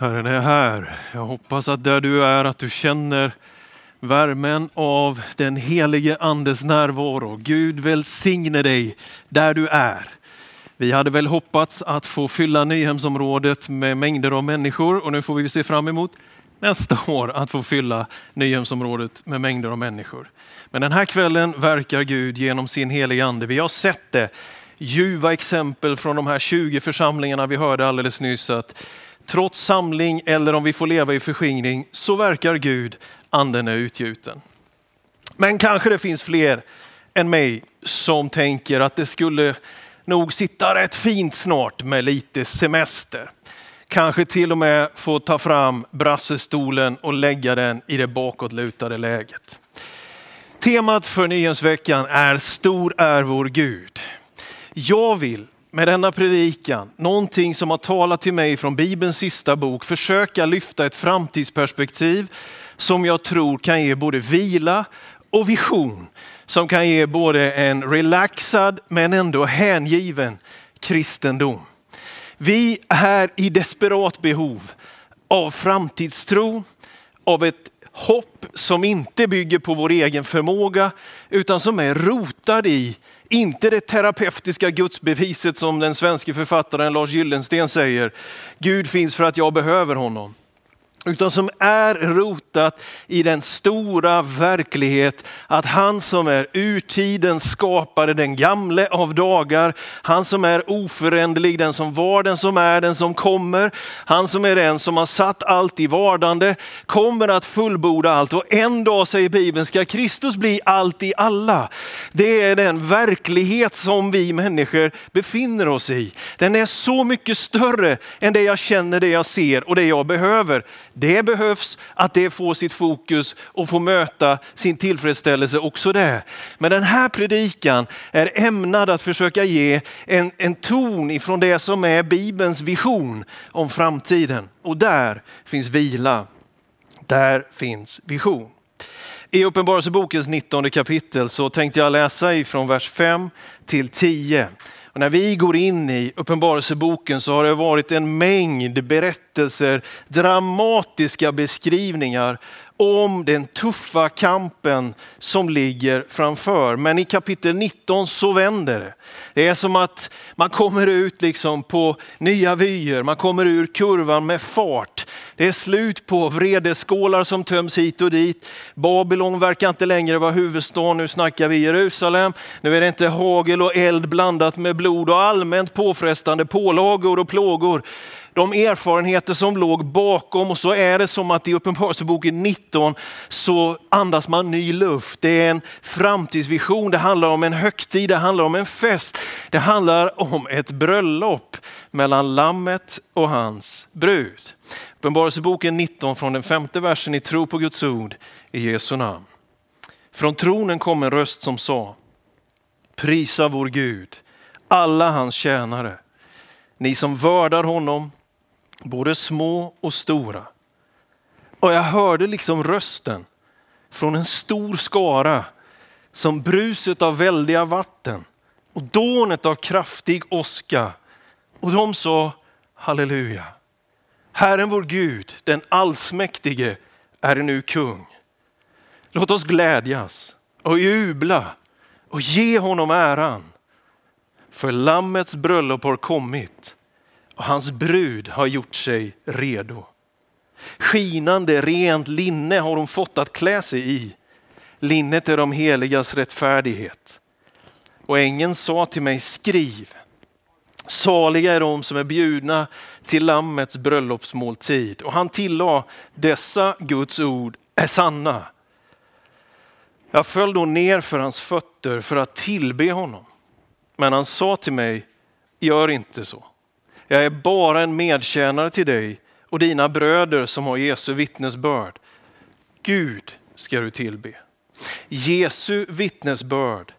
Herren är här. Jag hoppas att där du är att du känner värmen av den helige andes närvaro. Gud välsigne dig där du är. Vi hade väl hoppats att få fylla Nyhemsområdet med mängder av människor och nu får vi se fram emot nästa år att få fylla Nyhemsområdet med mängder av människor. Men den här kvällen verkar Gud genom sin heliga ande. Vi har sett det. Ljuva exempel från de här 20 församlingarna vi hörde alldeles nyss. Att trots samling eller om vi får leva i förskingring så verkar Gud, anden är utgjuten. Men kanske det finns fler än mig som tänker att det skulle nog sitta rätt fint snart med lite semester. Kanske till och med få ta fram brassestolen och lägga den i det bakåtlutade läget. Temat för Nyhemsveckan är Stor är vår Gud. Jag vill med denna predikan, någonting som har talat till mig från Bibelns sista bok, försöka lyfta ett framtidsperspektiv som jag tror kan ge både vila och vision. Som kan ge både en relaxad men ändå hängiven kristendom. Vi är i desperat behov av framtidstro, av ett hopp som inte bygger på vår egen förmåga utan som är rotad i inte det terapeutiska gudsbeviset som den svenska författaren Lars Gyllensten säger. Gud finns för att jag behöver honom utan som är rotat i den stora verklighet att han som är urtiden skapade, den gamle av dagar, han som är oföränderlig, den som var, den som är, den som kommer, han som är den som har satt allt i vardande, kommer att fullborda allt och en dag säger Bibeln ska Kristus bli allt i alla. Det är den verklighet som vi människor befinner oss i. Den är så mycket större än det jag känner, det jag ser och det jag behöver. Det behövs att det får sitt fokus och får möta sin tillfredsställelse också det. Men den här predikan är ämnad att försöka ge en, en ton ifrån det som är Bibelns vision om framtiden. Och där finns vila. Där finns vision. I Uppenbarelsebokens 19 kapitel så tänkte jag läsa ifrån vers 5 till 10. Och när vi går in i Uppenbarelseboken så har det varit en mängd berättelser, dramatiska beskrivningar om den tuffa kampen som ligger framför. Men i kapitel 19 så vänder det. Det är som att man kommer ut liksom på nya vyer, man kommer ur kurvan med fart. Det är slut på vredeskålar som töms hit och dit. Babylon verkar inte längre vara huvudstad, nu snackar vi Jerusalem. Nu är det inte hagel och eld blandat med blod och allmänt påfrestande pålagor och plågor de erfarenheter som låg bakom och så är det som att i Uppenbarelseboken 19 så andas man ny luft. Det är en framtidsvision, det handlar om en högtid, det handlar om en fest. Det handlar om ett bröllop mellan lammet och hans brud. Uppenbarelseboken 19 från den femte versen i tro på Guds ord i Jesu namn. Från tronen kom en röst som sa, prisa vår Gud, alla hans tjänare, ni som vördar honom både små och stora. Och jag hörde liksom rösten från en stor skara som bruset av väldiga vatten och dånet av kraftig åska. Och de sa halleluja. Herren vår Gud, den allsmäktige, är nu kung. Låt oss glädjas och jubla och ge honom äran. För lammets bröllop har kommit och hans brud har gjort sig redo. Skinande rent linne har hon fått att klä sig i. Linnet är de heligas rättfärdighet. Och ängeln sa till mig, skriv. Saliga är de som är bjudna till Lammets bröllopsmåltid. Och han tillade, dessa Guds ord är sanna. Jag föll då ner för hans fötter för att tillbe honom. Men han sa till mig, gör inte så. Jag är bara en medtjänare till dig och dina bröder som har Jesu vittnesbörd. Gud ska du tillbe. Jesu vittnesbörd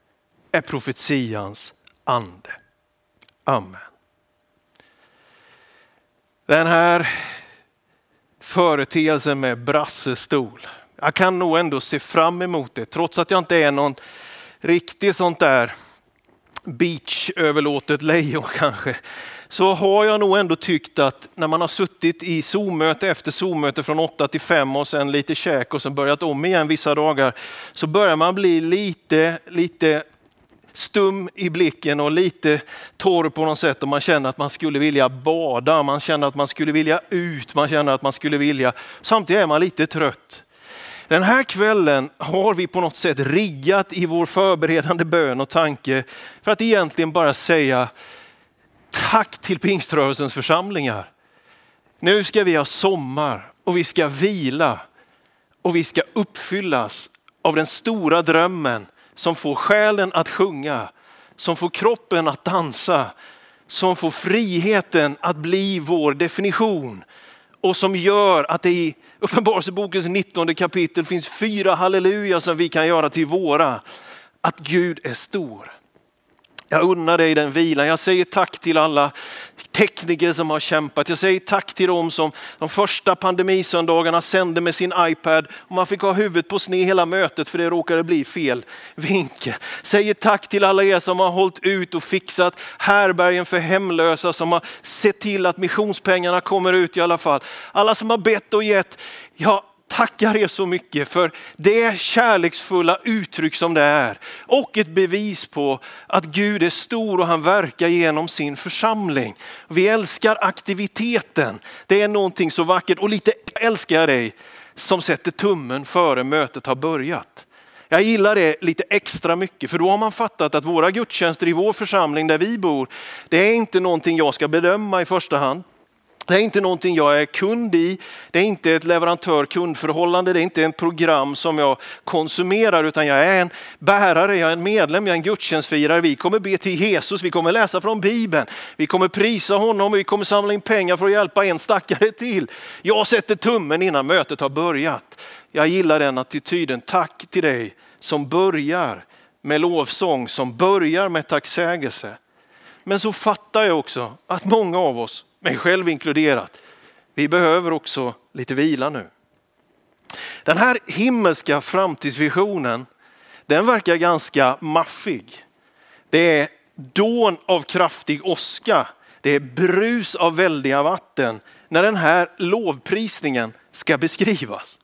är profetians ande. Amen. Den här företeelsen med brassestol. Jag kan nog ändå se fram emot det trots att jag inte är någon riktig sånt där beachöverlåtet lejon kanske, så har jag nog ändå tyckt att när man har suttit i Zoom-möte efter Zoom-möte från 8 till 5 och sen lite käk och sen börjat om igen vissa dagar, så börjar man bli lite, lite stum i blicken och lite torr på något sätt och man känner att man skulle vilja bada, man känner att man skulle vilja ut, man känner att man skulle vilja, samtidigt är man lite trött. Den här kvällen har vi på något sätt riggat i vår förberedande bön och tanke för att egentligen bara säga tack till pingströrelsens församlingar. Nu ska vi ha sommar och vi ska vila och vi ska uppfyllas av den stora drömmen som får själen att sjunga, som får kroppen att dansa, som får friheten att bli vår definition och som gör att det i Uppenbarelsebokens 19 kapitel finns fyra halleluja som vi kan göra till våra. Att Gud är stor. Jag unnar dig den vilan. Jag säger tack till alla tekniker som har kämpat. Jag säger tack till dem som de första pandemisöndagarna sände med sin iPad och man fick ha huvudet på sned hela mötet för det råkade bli fel vinkel. Säger tack till alla er som har hållit ut och fixat härbergen för hemlösa som har sett till att missionspengarna kommer ut i alla fall. Alla som har bett och gett. Jag tackar er så mycket för det kärleksfulla uttryck som det är. Och ett bevis på att Gud är stor och han verkar genom sin församling. Vi älskar aktiviteten. Det är någonting så vackert och lite älskar jag dig som sätter tummen före mötet har börjat. Jag gillar det lite extra mycket för då har man fattat att våra gudstjänster i vår församling där vi bor, det är inte någonting jag ska bedöma i första hand. Det är inte någonting jag är kund i. Det är inte ett leverantör-kundförhållande. Det är inte ett program som jag konsumerar utan jag är en bärare, jag är en medlem, jag är en gudstjänstfirare. Vi kommer be till Jesus, vi kommer läsa från Bibeln, vi kommer prisa honom, vi kommer samla in pengar för att hjälpa en stackare till. Jag sätter tummen innan mötet har börjat. Jag gillar den attityden. Tack till dig som börjar med lovsång, som börjar med tacksägelse. Men så fattar jag också att många av oss mig själv inkluderat. Vi behöver också lite vila nu. Den här himmelska framtidsvisionen, den verkar ganska maffig. Det är dån av kraftig åska. Det är brus av väldiga vatten när den här lovprisningen ska beskrivas.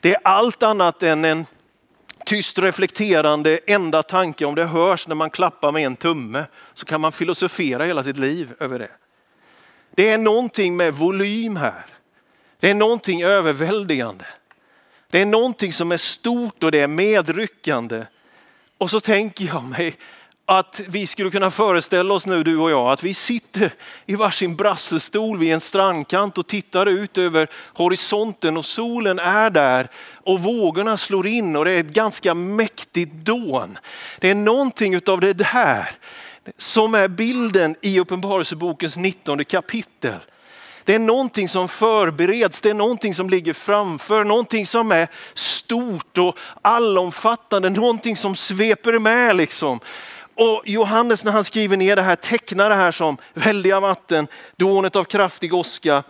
Det är allt annat än en tyst reflekterande enda tanke om det hörs när man klappar med en tumme så kan man filosofera hela sitt liv över det. Det är någonting med volym här. Det är någonting överväldigande. Det är någonting som är stort och det är medryckande. Och så tänker jag mig att vi skulle kunna föreställa oss nu du och jag att vi sitter i varsin brassestol vid en strandkant och tittar ut över horisonten och solen är där och vågorna slår in och det är ett ganska mäktigt dån. Det är någonting av det där som är bilden i Uppenbarelsebokens 19 kapitel. Det är någonting som förbereds, det är någonting som ligger framför, någonting som är stort och allomfattande, någonting som sveper med liksom. Och Johannes när han skriver ner det här tecknar det här som väldiga vatten, dånet av kraftig åska,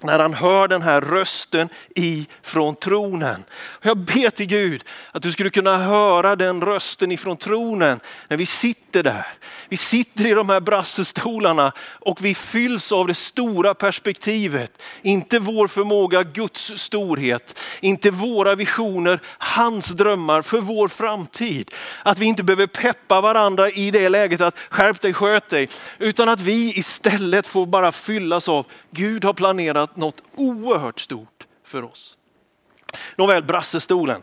när han hör den här rösten ifrån tronen. Jag ber till Gud att du skulle kunna höra den rösten ifrån tronen när vi sitter där. Vi sitter i de här brassestolarna och vi fylls av det stora perspektivet. Inte vår förmåga, Guds storhet, inte våra visioner, hans drömmar för vår framtid. Att vi inte behöver peppa varandra i det läget att skärp dig, sköt dig, utan att vi istället får bara fyllas av Gud har planerat något oerhört stort för oss. Nåväl, brassestolen.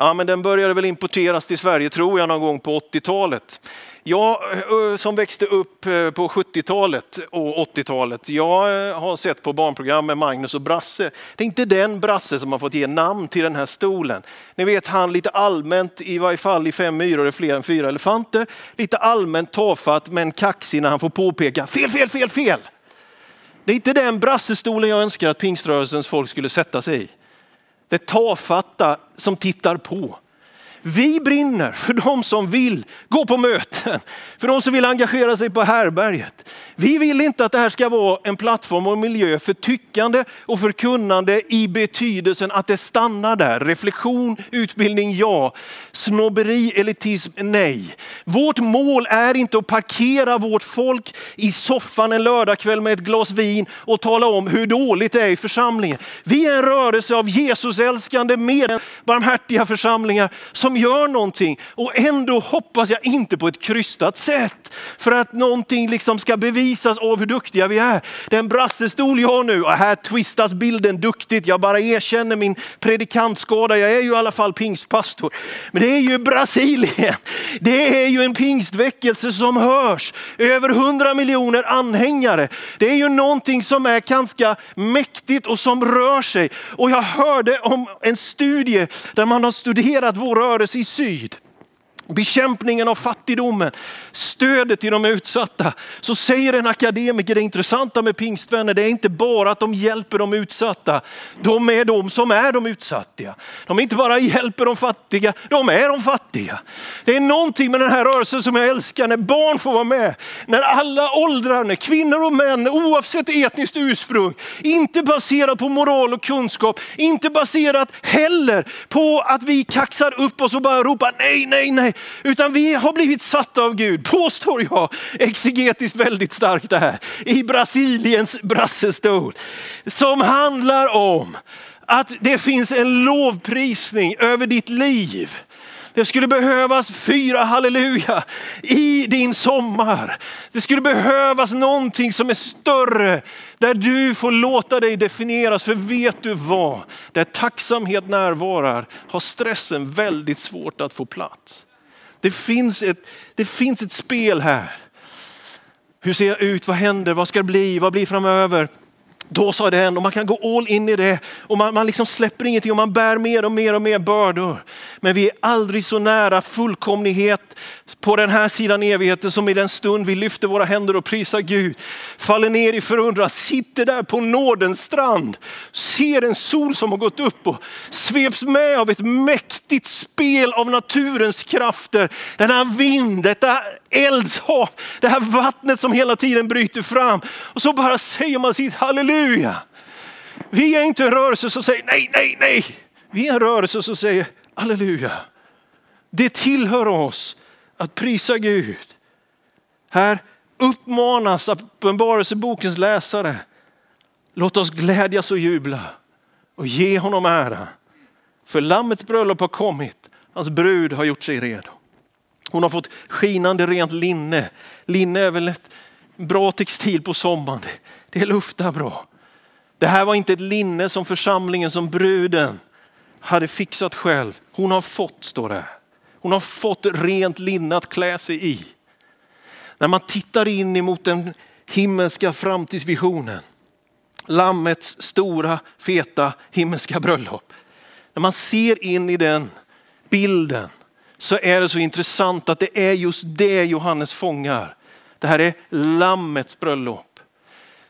Ja, men den började väl importeras till Sverige tror jag någon gång på 80-talet. Jag eh, som växte upp eh, på 70-talet och 80-talet, jag eh, har sett på barnprogram med Magnus och Brasse. Det är inte den Brasse som har fått ge namn till den här stolen. Ni vet han lite allmänt, i varje fall i Fem myror är fler än fyra elefanter, lite allmänt tafatt men kaxig när han får påpeka fel, fel, fel, fel. Det är inte den brassestolen jag önskar att pingströrelsens folk skulle sätta sig i. Det tafatta som tittar på. Vi brinner för de som vill gå på möten, för de som vill engagera sig på härberget. Vi vill inte att det här ska vara en plattform och miljö för tyckande och förkunnande i betydelsen att det stannar där. Reflektion, utbildning, ja. Snobberi, elitism, nej. Vårt mål är inte att parkera vårt folk i soffan en lördagkväll med ett glas vin och tala om hur dåligt det är i församlingen. Vi är en rörelse av Jesusälskande, med barmhärtiga församlingar som gör någonting. Och ändå hoppas jag inte på ett krystat sätt. För att någonting liksom ska bevisas av hur duktiga vi är. Den brassestol jag har nu, och här twistas bilden duktigt. Jag bara erkänner min predikantskada. Jag är ju i alla fall pingstpastor. Men det är ju Brasilien. Det är ju en pingstväckelse som hörs. Över 100 miljoner anhängare. Det är ju någonting som är ganska mäktigt och som rör sig. Och jag hörde om en studie där man har studerat vår rörelse i syd bekämpningen av fattigdomen, stödet till de utsatta. Så säger en akademiker, det intressanta med pingstvänner, det är inte bara att de hjälper de utsatta. De är de som är de utsatta. De inte bara hjälper de fattiga, de är de fattiga. Det är någonting med den här rörelsen som jag älskar, när barn får vara med. När alla åldrar, när kvinnor och män, oavsett etniskt ursprung, inte baserat på moral och kunskap, inte baserat heller på att vi kaxar upp oss och bara ropar nej, nej, nej. Utan vi har blivit satta av Gud, påstår jag, exegetiskt väldigt starkt det här, i Brasiliens brassestol. Som handlar om att det finns en lovprisning över ditt liv. Det skulle behövas fyra halleluja i din sommar. Det skulle behövas någonting som är större, där du får låta dig definieras. För vet du vad? Där tacksamhet närvarar har stressen väldigt svårt att få plats. Det finns ett, det finns ett spel här. Hur ser jag ut? Vad händer? Vad ska det bli? Vad blir framöver? Då sa den och man kan gå all in i det och man, man liksom släpper ingenting och man bär mer och mer och mer bördor. Men vi är aldrig så nära fullkomlighet på den här sidan evigheten som i den stund vi lyfter våra händer och prisar Gud. Faller ner i förundran, sitter där på nådens strand, ser en sol som har gått upp och sveps med av ett mäktigt spel av naturens krafter. Den här vind, detta eldshav, det här vattnet som hela tiden bryter fram. Och så bara säger man sitt halleluja. Vi är inte en rörelse som säger nej, nej, nej. Vi är en rörelse som säger halleluja. Det tillhör oss att prisa Gud. Här uppmanas Uppenbarelsebokens läsare. Låt oss glädjas och jubla och ge honom ära. För lammets bröllop har kommit. Hans brud har gjort sig redo. Hon har fått skinande rent linne. Linne är väl ett bra textil på sommaren. Det luftar bra. Det här var inte ett linne som församlingen, som bruden hade fixat själv. Hon har fått, står det. Hon har fått rent linne att klä sig i. När man tittar in emot den himmelska framtidsvisionen, lammets stora feta himmelska bröllop. När man ser in i den bilden så är det så intressant att det är just det Johannes fångar. Det här är lammets bröllop.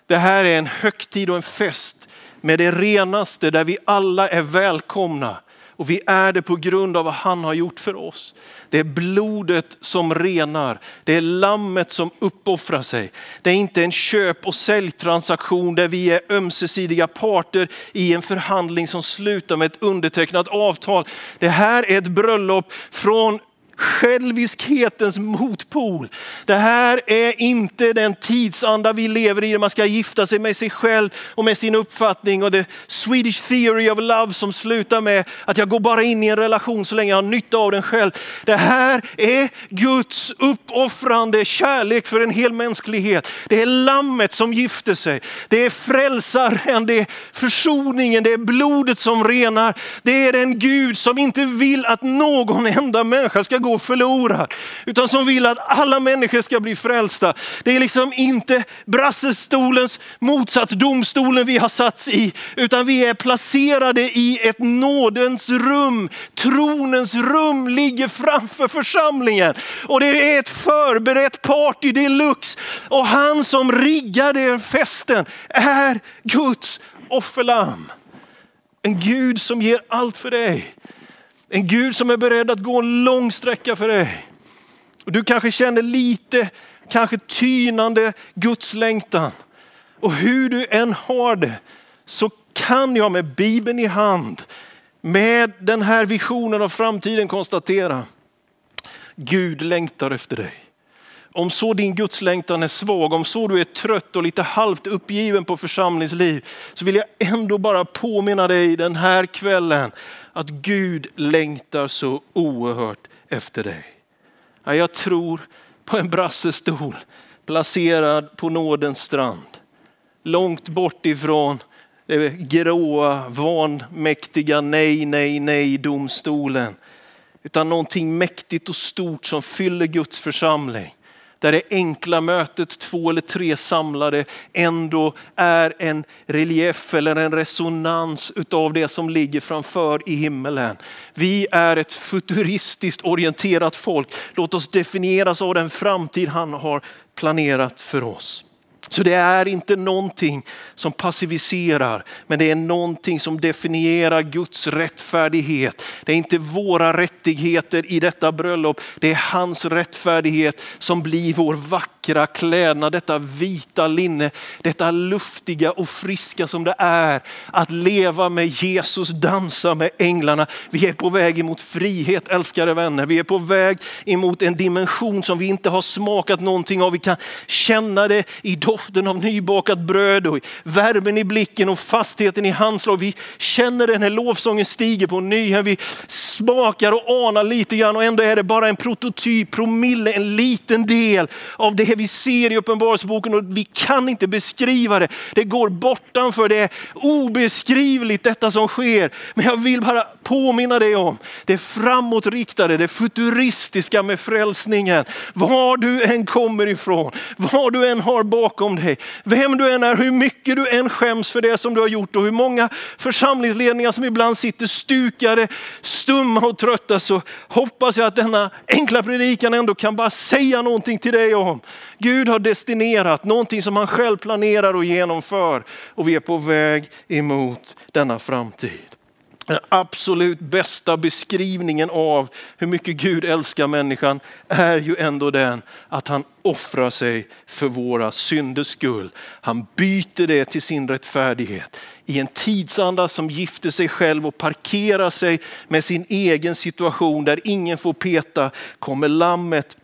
Det här är en högtid och en fest med det renaste där vi alla är välkomna och vi är det på grund av vad han har gjort för oss. Det är blodet som renar. Det är lammet som uppoffrar sig. Det är inte en köp och säljtransaktion där vi är ömsesidiga parter i en förhandling som slutar med ett undertecknat avtal. Det här är ett bröllop från själviskhetens motpol. Det här är inte den tidsanda vi lever i där man ska gifta sig med sig själv och med sin uppfattning och the Swedish theory of love som slutar med att jag går bara in i en relation så länge jag har nytta av den själv. Det här är Guds uppoffrande kärlek för en hel mänsklighet. Det är lammet som gifter sig. Det är frälsaren, det är försoningen, det är blodet som renar. Det är den Gud som inte vill att någon enda människa ska gå gå förlorad. Utan som vill att alla människor ska bli frälsta. Det är liksom inte brassestolens motsats, domstolen vi har satts i. Utan vi är placerade i ett nådens rum. Tronens rum ligger framför församlingen. Och det är ett förberett party deluxe. Och han som riggar den festen är Guds offerlamm. En Gud som ger allt för dig. En Gud som är beredd att gå en lång sträcka för dig. Och du kanske känner lite kanske tynande Guds längtan. Och hur du än har det så kan jag med Bibeln i hand, med den här visionen av framtiden konstatera, Gud längtar efter dig. Om så din gudslängtan är svag, om så du är trött och lite halvt uppgiven på församlingsliv, så vill jag ändå bara påminna dig den här kvällen att Gud längtar så oerhört efter dig. Jag tror på en brassestol placerad på nådens strand. Långt bort ifrån det gråa, vanmäktiga nej, nej, nej domstolen. Utan någonting mäktigt och stort som fyller Guds församling där det enkla mötet, två eller tre samlade, ändå är en relief eller en resonans utav det som ligger framför i himmelen. Vi är ett futuristiskt orienterat folk. Låt oss definieras av den framtid han har planerat för oss. Så det är inte någonting som passiviserar, men det är någonting som definierar Guds rättfärdighet. Det är inte våra rättigheter i detta bröllop, det är hans rättfärdighet som blir vår vackra klädnad, detta vita linne, detta luftiga och friska som det är att leva med Jesus, dansa med änglarna. Vi är på väg emot frihet älskade vänner. Vi är på väg emot en dimension som vi inte har smakat någonting av. Vi kan känna det i doften doften av nybakat bröd och värmen i blicken och fastheten i handslag. Vi känner den här lovsången stiger på ny. Vi smakar och anar lite grann och ändå är det bara en prototyp, promille, en liten del av det vi ser i Uppenbarelseboken och vi kan inte beskriva det. Det går bortanför, det är obeskrivligt detta som sker. Men jag vill bara påminna dig om det framåtriktade, det futuristiska med frälsningen. Var du än kommer ifrån, var du än har bakom dig, vem du än är, hur mycket du än skäms för det som du har gjort och hur många församlingsledningar som ibland sitter stukade, stumma och trötta så hoppas jag att denna enkla predikan ändå kan bara säga någonting till dig om. Gud har destinerat någonting som han själv planerar och genomför och vi är på väg emot denna framtid. Den absolut bästa beskrivningen av hur mycket Gud älskar människan är ju ändå den att han offrar sig för våra synders skull. Han byter det till sin rättfärdighet. I en tidsanda som gifter sig själv och parkerar sig med sin egen situation där ingen får peta kommer lammet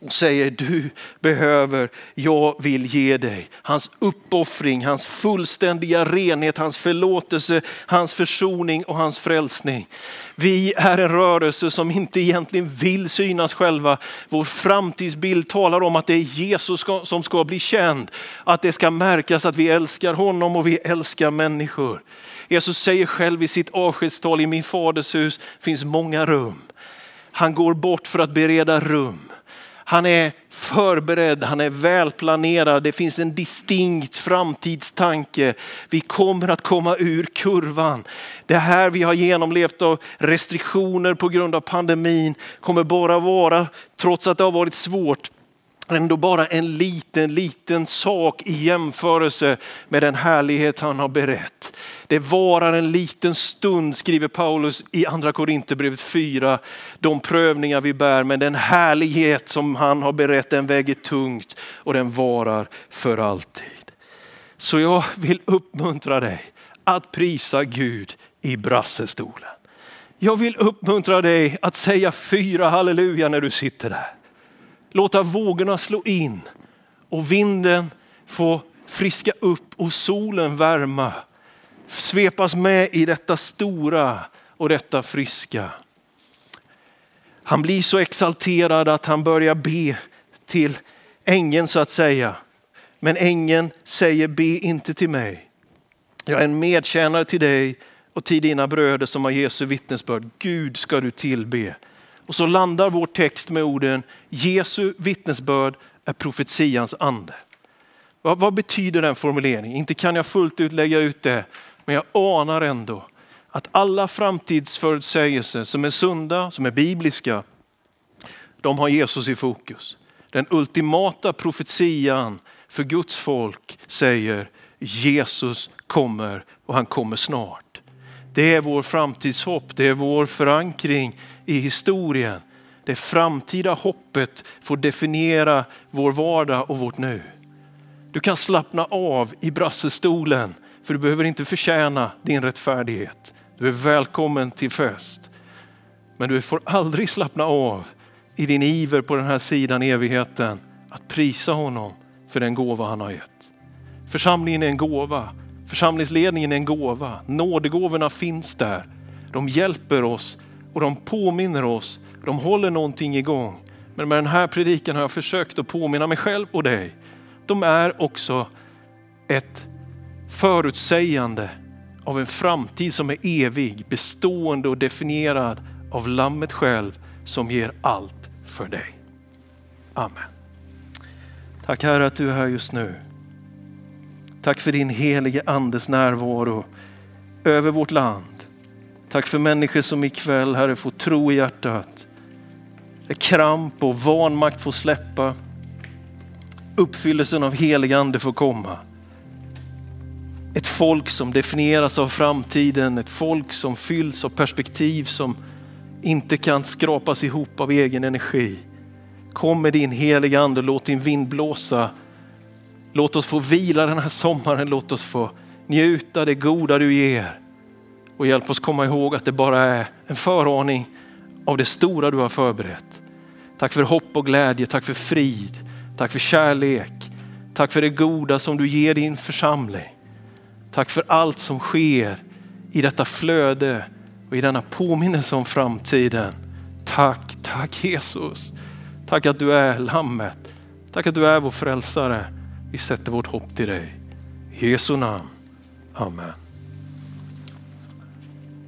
och säger du behöver, jag vill ge dig. Hans uppoffring, hans fullständiga renhet, hans förlåtelse, hans försoning och hans frälsning. Vi är en rörelse som inte egentligen vill synas själva. Vår framtidsbild talar om att det är Jesus som ska bli känd. Att det ska märkas att vi älskar honom och vi älskar människor. Jesus säger själv i sitt avskedstal, i min faders hus finns många rum. Han går bort för att bereda rum. Han är förberedd, han är välplanerad. Det finns en distinkt framtidstanke. Vi kommer att komma ur kurvan. Det här vi har genomlevt av restriktioner på grund av pandemin kommer bara vara, trots att det har varit svårt, ändå bara en liten, liten sak i jämförelse med den härlighet han har berett. Det varar en liten stund, skriver Paulus i andra Korinthierbrevet 4, de prövningar vi bär, men den härlighet som han har berett den väger tungt och den varar för alltid. Så jag vill uppmuntra dig att prisa Gud i brassestolen. Jag vill uppmuntra dig att säga fyra halleluja när du sitter där. Låta vågorna slå in och vinden få friska upp och solen värma. Svepas med i detta stora och detta friska. Han blir så exalterad att han börjar be till ängeln så att säga. Men ängeln säger be inte till mig. Jag är en medtjänare till dig och till dina bröder som har Jesu vittnesbörd. Gud ska du tillbe. Och så landar vår text med orden Jesu vittnesbörd är profetians ande. Vad, vad betyder den formuleringen? Inte kan jag fullt ut lägga ut det, men jag anar ändå att alla framtidsförutsägelser som är sunda, som är bibliska, de har Jesus i fokus. Den ultimata profetian för Guds folk säger Jesus kommer och han kommer snart. Det är vår framtidshopp, det är vår förankring i historien. det framtida hoppet får definiera vår vardag och vårt nu. Du kan slappna av i brassestolen för du behöver inte förtjäna din rättfärdighet. Du är välkommen till fest. Men du får aldrig slappna av i din iver på den här sidan evigheten att prisa honom för den gåva han har gett. Församlingen är en gåva. Församlingsledningen är en gåva. Nådegåvorna finns där. De hjälper oss och de påminner oss. De håller någonting igång. Men med den här predikan har jag försökt att påminna mig själv och dig. De är också ett förutsägande av en framtid som är evig, bestående och definierad av Lammet själv som ger allt för dig. Amen. Tack Herre att du är här just nu. Tack för din helige andes närvaro över vårt land. Tack för människor som ikväll Herre får tro i hjärtat. Där kramp och vanmakt får släppa. Uppfyllelsen av helig ande får komma. Ett folk som definieras av framtiden, ett folk som fylls av perspektiv som inte kan skrapas ihop av egen energi. Kom med din heliga ande, låt din vind blåsa. Låt oss få vila den här sommaren, låt oss få njuta det goda du ger. Och hjälp oss komma ihåg att det bara är en föraning av det stora du har förberett. Tack för hopp och glädje, tack för frid, tack för kärlek. Tack för det goda som du ger din församling. Tack för allt som sker i detta flöde och i denna påminnelse om framtiden. Tack, tack Jesus. Tack att du är lammet. Tack att du är vår frälsare. Vi sätter vårt hopp till dig. I Jesu namn. Amen.